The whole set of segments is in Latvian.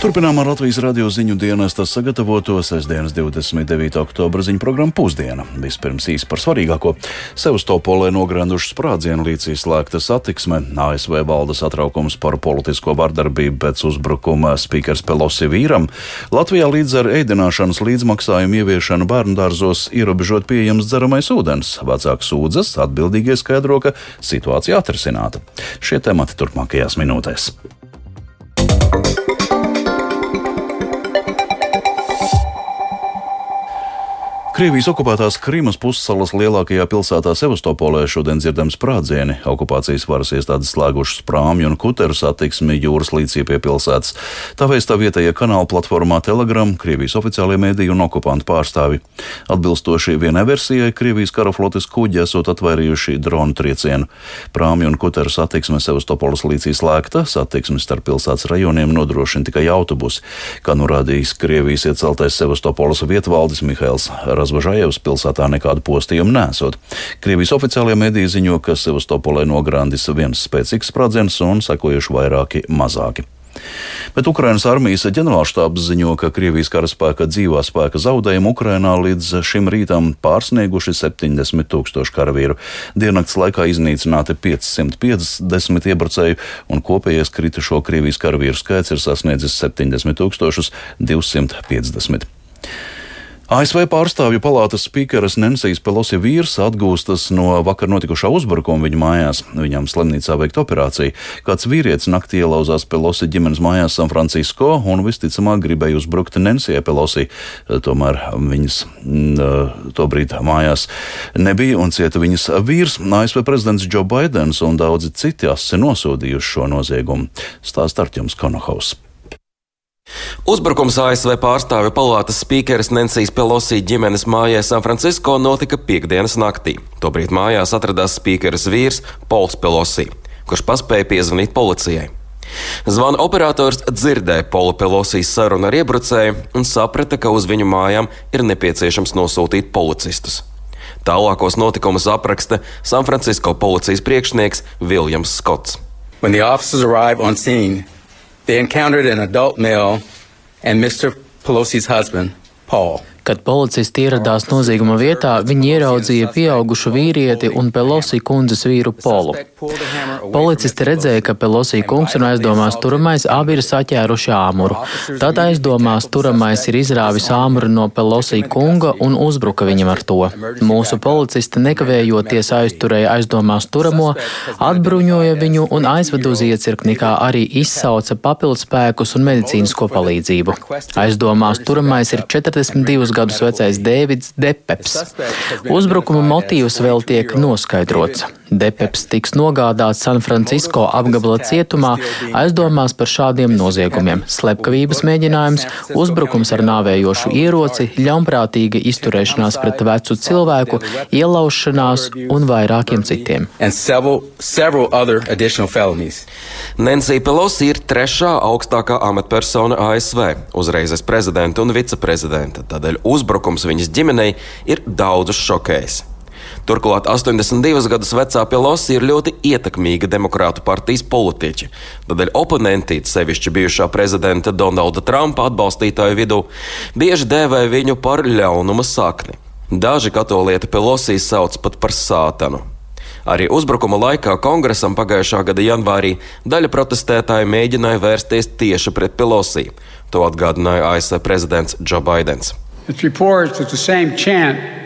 Turpinām ar Latvijas radio ziņu dienesta sagatavoto sestdienas 29. oktobra ziņu programmu pusdiena. Vispirms īsi par svarīgāko. Sevastopolē nogranduši sprādzienu līdz izslēgta satiksme. ASV valda satraukums par politisko vardarbību pēc uzbrukuma spīkers Pelosi vīram. Latvijā līdz ar ēdināšanas līdzmaksājumu ieviešanu bērndārzos ierobežot pieejams dzeramais ūdens. Vecāks sūdzas, atbildīgie skaidro, ka situācija atrisināta. Šie temati turpmākajās minūtēs. Krievijas okupētās Krimas pussalas lielākajā pilsētā Sevastopolē šodien dzirdami sprādzieni. Okupācijas varas iestādes slēgušas prāmju un kuteru satiksmi jūras līcī pie pilsētas. Tā vēstā vietējie kanāla platformā Telegram, Krievijas oficiālie mēdīji un okupantu pārstāvi. Atbilstoši vienai versijai, Krievijas kara flotes kuģi esot atvairījuši dronu triecienu. Prāmju un kuteru satiksme Sevastopolas līcī slēgta, satiksmi starp pilsētas rajoniem nodrošina tikai autobusi, kā norādījis Krievijas ieceltais Sevastopolas vietvaldes Mihails Razovs. Razvažājevas pilsētā nekādu postījumu nesot. Krievijas oficiālajie mediji ziņo, ka Sevastopolē nograndis viens spēcīgs sprādziens un sekojuši vairāki mazāki. Bet Ukrainas armijas ģenerālštābs ziņo, ka Krievijas karaspēka dzīvā spēka zaudējumi Ukrainā līdz šim rītam pārsnieguši 70 tūkstoši karavīru. Diennakts laikā iznīcināti 550 iebrucēju, un kopējais kritušo Krievijas karavīru skaits ir sasniedzis 70 250. ASV pārstāvju palātas spīkeres Nensijas Pelosi vīrs atgūstas no vakar notikušā uzbrukuma viņa mājās. Viņam slimnīcā veikt operāciju. Kāds vīrietis naktī ielauzās Pelosi ģimenes mājās San Francisco un visticamāk gribēja uzbrukt Nensijai Pelosi. Tomēr viņas mm, tobrīd mājās nebija un cieta viņas vīrs. ASV prezidents Joe Bidenis un daudzi citi asi nosodījuši šo noziegumu. Stāst Arķums Konohaus. Uzbrukums ASV pārstāvju palātas spīkeres Nensijas Pelosi ģimenes mājā San Francisco notika piekdienas naktī. Tobrīd mājās atradās spīkeres vīrs Pols Pelosi, kurš paspēja piezvanīt policijai. Zvana operators dzirdēja Pola Pelosijas sarunu ar iebrucēju un saprata, ka uz viņu mājām ir nepieciešams nosūtīt policistus. Tālākos notikumus apraksta San Francisco policijas priekšnieks Viljams Skots. When the officers arrived on scene, They encountered an adult male and Mr. Pelosi's husband, Paul. Kad policisti ieradās nozieguma vietā, viņi ieraudzīja pieaugušu vīrieti un Pelosi kundzes vīru Polu. Policisti redzēja, ka Pelosi kungs un aizdomās turamais abi ir saķēruši āmuru. Tad aizdomās turamais ir izrāvis āmuru no Pelosi kunga un uzbruka viņam ar to. Mūsu policisti nekavējoties aizturēja aizdomās turamo, atbruņoja viņu un aizveda uz iecirkni, kā arī izsauca papildspēkus un medicīnisko palīdzību. Aizdomās turamais ir 42 gadus vecais Dēvids Depeps. Uzbrukuma motīvs vēl tiek noskaidrots. Depeps tiks nogādāts San Francisco apgabala cietumā aizdomās par šādiem noziegumiem - slepkavības mēģinājums, uzbrukums ar nāvējošu ieroci, ļaunprātīga izturēšanās pret vecu cilvēku, ielaušanās un vairākiem citiem. Nancy Pelosi ir trešā augstākā amatpersona ASV, uzreizes prezidenta un viceprezidenta, tādēļ uzbrukums viņas ģimenei ir daudzus šokējis. Turklāt 82 gadus vecā Pelosi ir ļoti ietekmīga demokrātu partijas politiķe. Tādēļ oponenti, sevišķi bijušā prezidenta Donalda Trumpa atbalstītāju vidū, bieži dēvē viņu par ļaunuma sakni. Daži katolieti Pelosi sauc pat par sātanu. Arī uzbrukuma laikā kongresam pagājušā gada janvārī daļa protestētāju mēģināja vērsties tieši pret Pelosi. To atgādināja ASV prezidents Joe Bidenis. It's reports that the same chant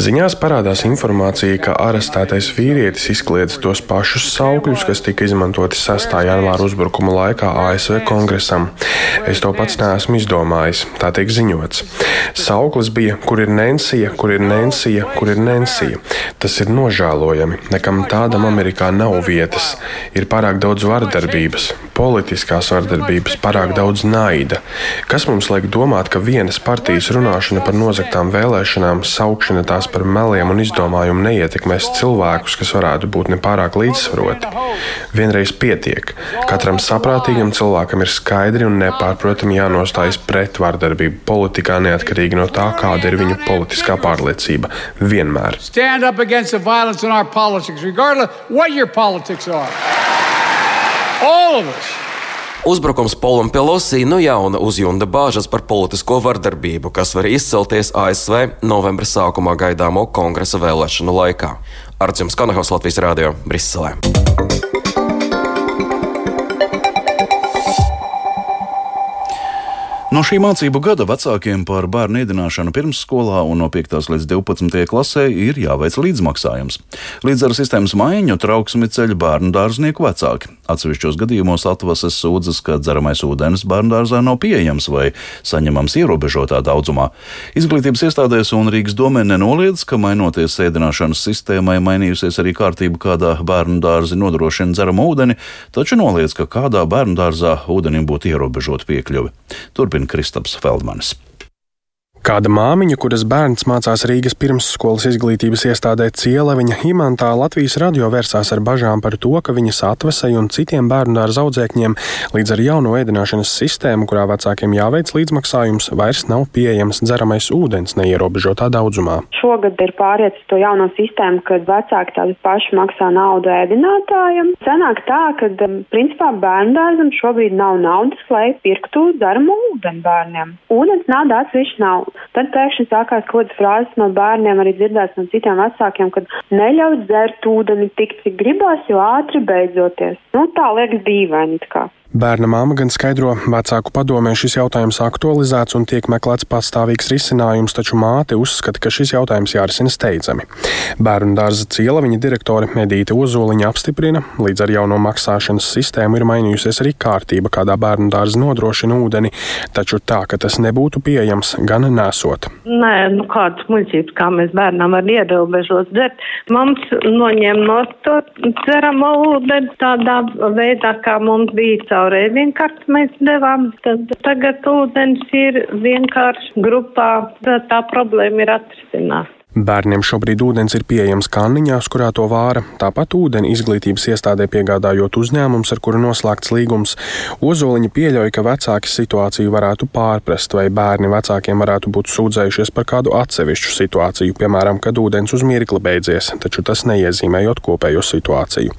Ziņās parādās informācija, ka arestētais vīrietis izkliedz tos pašus saukļus, kas tika izmantoti 6. janvāra uzbrukuma laikā ASV kongresam. Es to pats neesmu izdomājis, tā tiek ziņots. Sauklis bija, kur ir Nensija, kur ir Nensija, kur ir Nensija. Tas ir nožēlojami. Nekam tādam Amerikā nav vietas. Ir pārāk daudz vardarbības, politiskās vardarbības, pārāk daudz naida. Kas mums liek domāt, ka vienas partijas runāšana par nozagtām vēlēšanām, saukšana tās par meliem un izdomājumu neietekmēs cilvēkus, kas varētu būt nepārāk līdzsvaroti. Vienreiz pietiek. Katram saprātīgam cilvēkam ir skaidri un nepārprotami jānostājas pret vardarbību politikā, neatkarīgi no tā, kāda ir viņu politiskā pārliecība. Vienmēr. Stand up against the violence in our politics, regardless what your politics are. All of us. Uzbrukums Polam Pelosī nu jauna uzjunda bāžas par politisko vardarbību, kas var izcelties ASV novembra sākumā gaidāmo kongresa vēlēšanu laikā. Arcījums Kanahaus Latvijas Rādio Briselē. No šī mācību gada vecākiem par bērnu ēdināšanu pirmsskolā un no 5. līdz 12. klasē ir jāveic līdzmaksājums. Līdz ar sistēmas maiņu trauksmi ceļ bērnu dārznieku vecāki. Atsevišķos gadījumos atvases sūdzas, ka dzeramais ūdens bērnu dārzā nav pieejams vai saņemams ierobežotā daudzumā. Izglītības iestādēs un Rīgas domē nenoliedz, ka mainoties ēdināšanas sistēmai mainījusies arī kārtība, kādā bērnu dārzi nodrošina dzeramo ūdeni, taču noliedz, ka kādā bērnu dārzā ūdenim būtu ierobežota piekļuve. Turpin Kristaps Feldmanis. Kāda māmiņa, kuras bērns mācās Rīgas pirmsskolas izglītības iestādē Cieleviņa Himantā, Latvijas radio vērsās ar bažām par to, ka viņas atvesai un citiem bērnu dārza audzēkņiem līdz ar jauno ēdināšanas sistēmu, kurā vecākiem jāveic līdzmaksājums, vairs nav pieejams dzeramais ūdens neierobežotā daudzumā. Šogad ir pāriet uz to jauno sistēmu, kad vecāki tādi paši maksā naudu ēdinātājiem. Sanāk tā, ka um, principā bērnu dārzam šobrīd nav naudas, lai pirktu dzeramo ūdeni bērniem. Ūdens nav atsevišķi nav. Tad pēkšņi sākās kaut kādas frāzes no bērniem, arī dzirdēts no citiem vecākiem, ka neļauj dzert ūdeni tik, cik gribās, jo ātri beidzoties. Nu, tā liekas dīvaini. Bērna māma gan skaidro, vecāku padomē šis jautājums aktualizēts un tiek meklēts pastāvīgs risinājums, taču māte uzskata, ka šis jautājums jārisina steidzami. Bērnu dārza ciela viņa direktore Medīte Ozoliņa apstiprina, līdz ar jauno maksāšanas sistēmu ir mainījusies arī kārtība, kādā bērnu dārza nodrošina ūdeni, taču tā, ka tas nebūtu pieejams, gan nesot. Nē, nu kādas muļķības, kā mēs bērnam var ierobežot dzert. Mums noņem no to dzeramo ūdeni tādā veidā, kā mums bija caur caur ēdienkarti mēs devām, tad tagad ūdens ir vienkārši grupā, tā problēma ir atrisināta. Bērniem šobrīd ūdens ir pieejams kanniņās, kurā to vāra. Tāpat ūdeni izglītības iestādē piegādājot uzņēmums, ar kuru noslēgts līgums. Ozoliņa pieļauj, ka vecāki situāciju varētu pārprast, vai bērni vecākiem varētu būt sūdzējušies par kādu atsevišķu situāciju, piemēram, kad ūdens uz mirkli beidzies, taču tas neiezīmējot kopējo situāciju.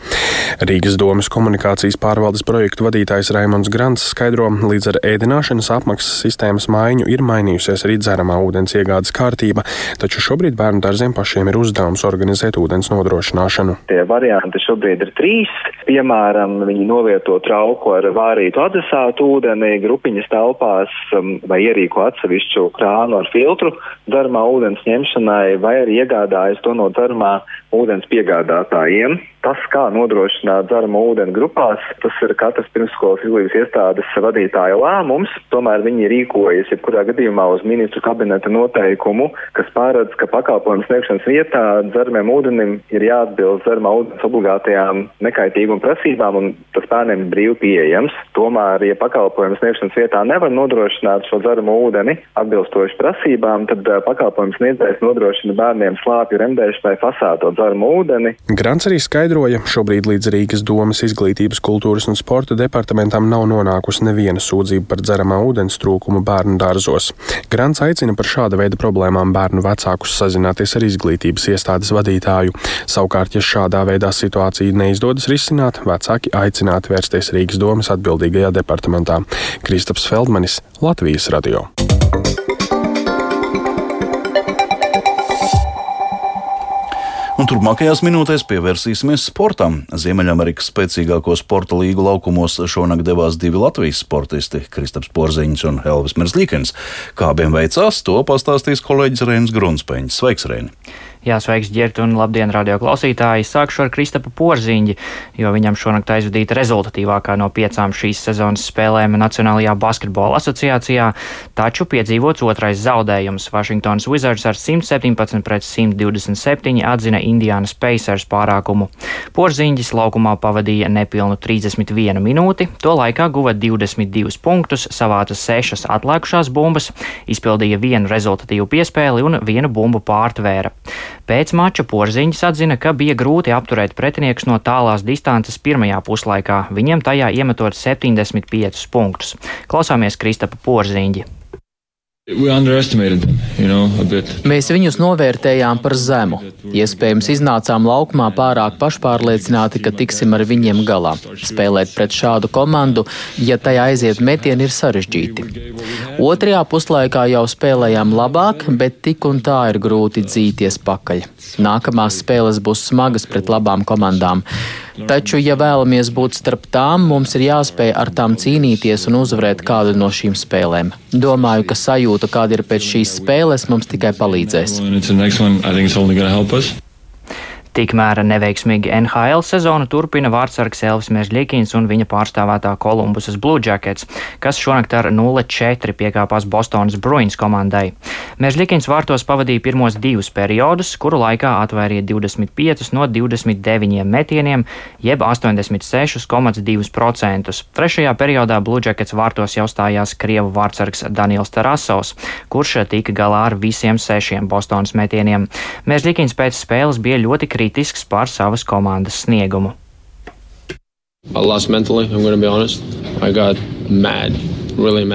Rīgas domas komunikācijas pārvaldes projektu vadītājs Raimons Grants skaidro, līdz ar ēdināšanas apmaksas sistēmas maiņu ir mainījusies arī dzeramā ūdens iegādes kārtība, taču šobrīd bērnu dārziem pašiem ir uzdevums organizēt ūdens nodrošināšanu. Tie varianti šobrīd ir trīs. Piemēram, viņi novieto trauku ar vārītu adresātu ūdeni grupiņas telpās um, vai ierīko atsevišķu krānu ar filtru darbā ūdens ņemšanai vai arī iegādājas to no darbā ūdens piegādātājiem. Tas, kā nodrošināt dzeramo ūdeni grupās, tas ir katras pirmsskolas izglītības iestādes vadītāja lēmums. Tomēr viņi rīkojas jebkurā gadījumā uz ministru kabineta noteikumu, kas pārēdz, ka pakalpojumu sniegšanas vietā dzeramiem ūdenim ir jāatbilst dzeramā ūdens obligātajām nekaitīguma prasībām un tas bērniem ir brīvi pieejams. Tomēr, ja pakalpojumu sniegšanas vietā nevar nodrošināt šo dzeramo ūdeni atbilstoši prasībām, tad pakalpojumu sniedzējs nodrošina bērniem slāpju remdēšanai fasāto dzeramo ūdeni. Grants arī skaidro, skaidroja, šobrīd līdz Rīgas domas izglītības, kultūras un sporta departamentam nav nonākusi neviena sūdzība par dzeramā ūdens trūkumu bērnu dārzos. Grants aicina par šāda veida problēmām bērnu vecākus sazināties ar izglītības iestādes vadītāju. Savukārt, ja šādā veidā situācija neizdodas risināt, vecāki aicināti vērsties Rīgas domas atbildīgajā departamentā. Kristaps Feldmanis, Latvijas radio. Un turpmākajās minūtēs pievērsīsimies sportam. Ziemeļamerikas spēcīgāko sporta līgu laukumos šonakt devās divi Latvijas sportisti - Kristaps Porziņš un Elvis Merzlīkens. Kā abiem veicās, to pastāstīs kolēģis Reinis Grunspeņš. Sveiks, Reini! Jā, sveiks, ģērbti un labdien, radio klausītāji. Sākšu ar Kristapu Porziņģi, jo viņam šonakt aizvadīta rezultatīvākā no piecām šīs sezonas spēlēm Nacionālajā basketbola asociācijā, taču piedzīvots otrais zaudējums. Washingtonas Wizards ar 117 pret 127 atzina Indiānas Pacers pārākumu. Porziņģis laukumā pavadīja nepilnu 31 minūti, to laikā guva 22 punktus, savāca 6 atlikušās bumbas, izpildīja vienu rezultatīvu piespēli un vienu bumbu pārtvēra. Pēc mača Porziņš atzina, ka bija grūti apturēt pretiniekus no tālās distances pirmajā puslaikā, viņiem tajā iemetot 75 punktus. Klausāmies Kristapa Porziņģi. Them, you know, Mēs viņus novērtējām par zemu. Iespējams, iznācām laukumā pārāk pašpārliecināti, ka tiksim ar viņiem galā. Spēlēt pret šādu komandu, ja tajā aiziet metieni, ir sarežģīti. Otrajā puslaikā jau spēlējām labāk, bet tik un tā ir grūti dzīties pakaļ. Nākamās spēles būs smagas pret labām komandām. Taču, ja vēlamies būt starp tām, mums ir jāspēj ar tām cīnīties un uzvarēt kādu no šīm spēlēm. Domāju, ka sajūta, kāda ir pēc šīs spēles, mums tikai palīdzēs. Tikmēr neveiksmīgi NHL sezonu turpina vārdsargs Elvis Mežģīkins un viņa pārstāvētā Kolumbusas Blue Jackets, kas šonakt ar 0-4 piekāpās Bostonas Bruins komandai. Mežģīkins vārtos pavadīja pirmos divus periodus, kuru laikā atvairīja 25 no 29 metieniem, jeb 86,2%. Trešajā periodā Blue Jackets vārtos jau stājās Krievu vārdsargs Daniels Tarasovs, kurš tika galā ar visiem sešiem Bostonas metieniem. Mežģīkins pēc spēles bija ļoti kritisks kritisks par savas komandas sniegumu. Really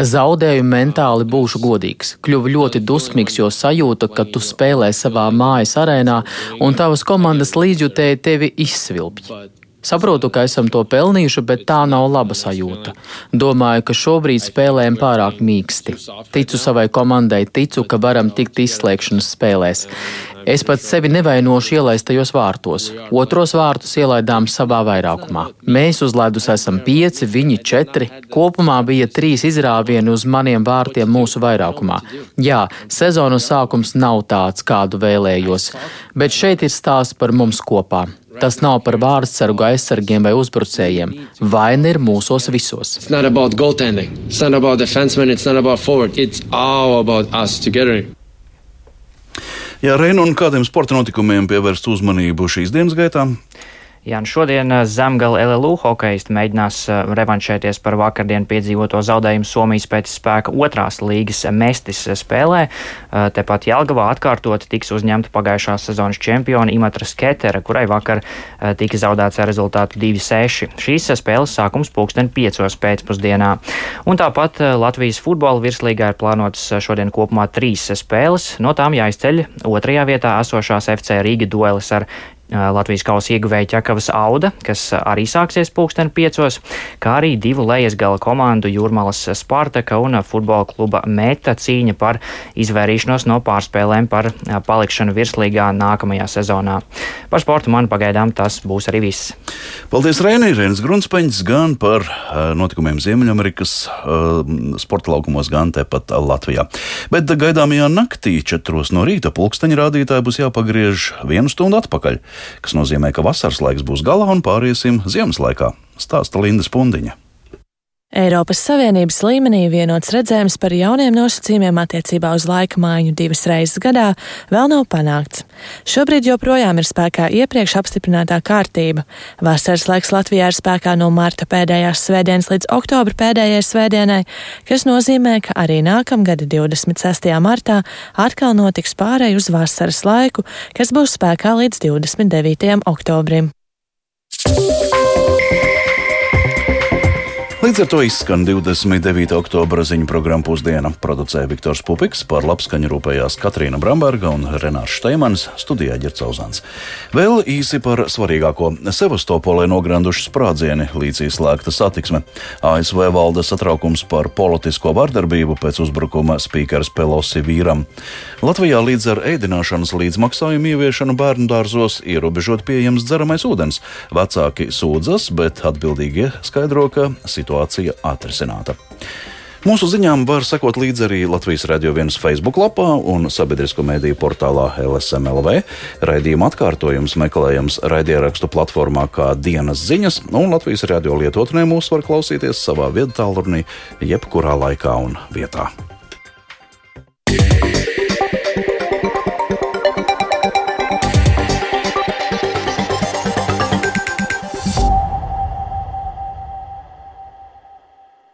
Zaudēju mentāli, būšu godīgs. Kļuvu ļoti dusmīgs, jo sajūta, ka tu spēlē savā mājas arēnā un tavas komandas līdzjutēji tevi izsvilpj. Saprotu, ka esam to pelnījuši, bet tā nav laba sajūta. Domāju, ka šobrīd spēlējam pārāk mīksti. Ticu savai komandai, ticu, ka varam tikt izslēgšanas spēlēs. Es pats sevi nevainošu ielaistajos vārtos. Otros vārtus ielaidām savā vairākumā. Mēs uz ledus esam pieci, viņi četri. Kopumā bija trīs izrāvieni uz maniem vārtiem mūsu vairākumā. Jā, sezonas sākums nav tāds, kādu vēlējos, bet šeit ir stāsts par mums kopā. Tas nav par vārdsargu aizsargiem vai uzbrucējiem. Vaina ir mūsos visos. It's not about goaltending. It's not about defensemen. It's not about forward. It's all about us together. Jā, Reina, un kādiem sporta notikumiem pievērst uzmanību šīs dienas gaitā? Jā, un šodien eh, Zemgala LLU hokeisti mēģinās eh, revanšēties par vakardien piedzīvoto zaudējumu Somijas pēc spēka otrās līgas mestis spēlē. Eh, tepat Jelgavā atkārtot tiks uzņemta pagājušās sezonas čempiona Imatra Sketera, kurai vakar tika zaudēts ar rezultātu 2-6. Šīs spēles sākums pulksten 5 pēcpusdienā. Un tāpat Latvijas futbola virslīgā ir plānotas šodien kopumā trīs spēles. No tām jāizceļ otrajā vietā esošās FC Rīga duelis ar Latvijas kausa ieguvēja ķekavas auda, kas arī sāksies pulksten piecos, kā arī divu lejas gala komandu Jūrmalas Spartaka un futbola kluba Meta cīņa par izvairīšanos no pārspēlēm par palikšanu virslīgā nākamajā sezonā. Par sportu man pagaidām tas būs arī viss. Paldies, Rēnī, Rēnis Grunspeņš, gan par notikumiem Ziemeļamerikas sporta laukumos, gan tepat Latvijā. Bet gaidāmajā naktī, 4 no rīta, pulksteņa rādītāji būs jāpagriež vienu stundu atpakaļ kas nozīmē, ka vasaras laiks būs galā un pāriesim ziemas laikā, stāsta Linda Spundiņa. Eiropas Savienības līmenī vienots redzējums par jauniem nosacījumiem attiecībā uz laika maiņu divas reizes gadā vēl nav panākts. Šobrīd joprojām ir spēkā iepriekš apstiprinātā kārtība. Vasaras laiks Latvijā ir spēkā no marta pēdējās svētdienas līdz oktobra pēdējai svētdienai, kas nozīmē, ka arī nākamgada 26. martā atkal notiks pārēj uz vasaras laiku, kas būs spēkā līdz 29. oktobrim. Līdz ar to izskan 29. oktobra ziņu programma pusdiena. Producēja Viktors Pupiks, par labskaņu rūpējās Katrīna Bramberga un Renārs Šteimans, studijā Ģercauzāns. Vēl īsi par svarīgāko. Sevastopolē nogranduši sprādzieni, līdz izslēgta satiksme. ASV valda satraukums par politisko vardarbību pēc uzbrukuma spīkers Pelosi vīram. Latvijā līdz ar ēdināšanas līdzmaksājumu ieviešanu bērnu dārzos ierobežot pieejams dzeramais ūdens. Vecāki sūdzas, bet atbildīgie skaidro, ka situācija situācija atrisināta. Mūsu ziņām var sekot līdzi arī Latvijas Radio 1 Facebook lapā un sabiedrisko mediju portālā LSMLV. Raidījuma atkārtojums meklējams raidierakstu platformā kā dienas ziņas, un Latvijas radio lietotnē mūs var klausīties savā viedtālrunī jebkurā laikā un vietā. Yeah.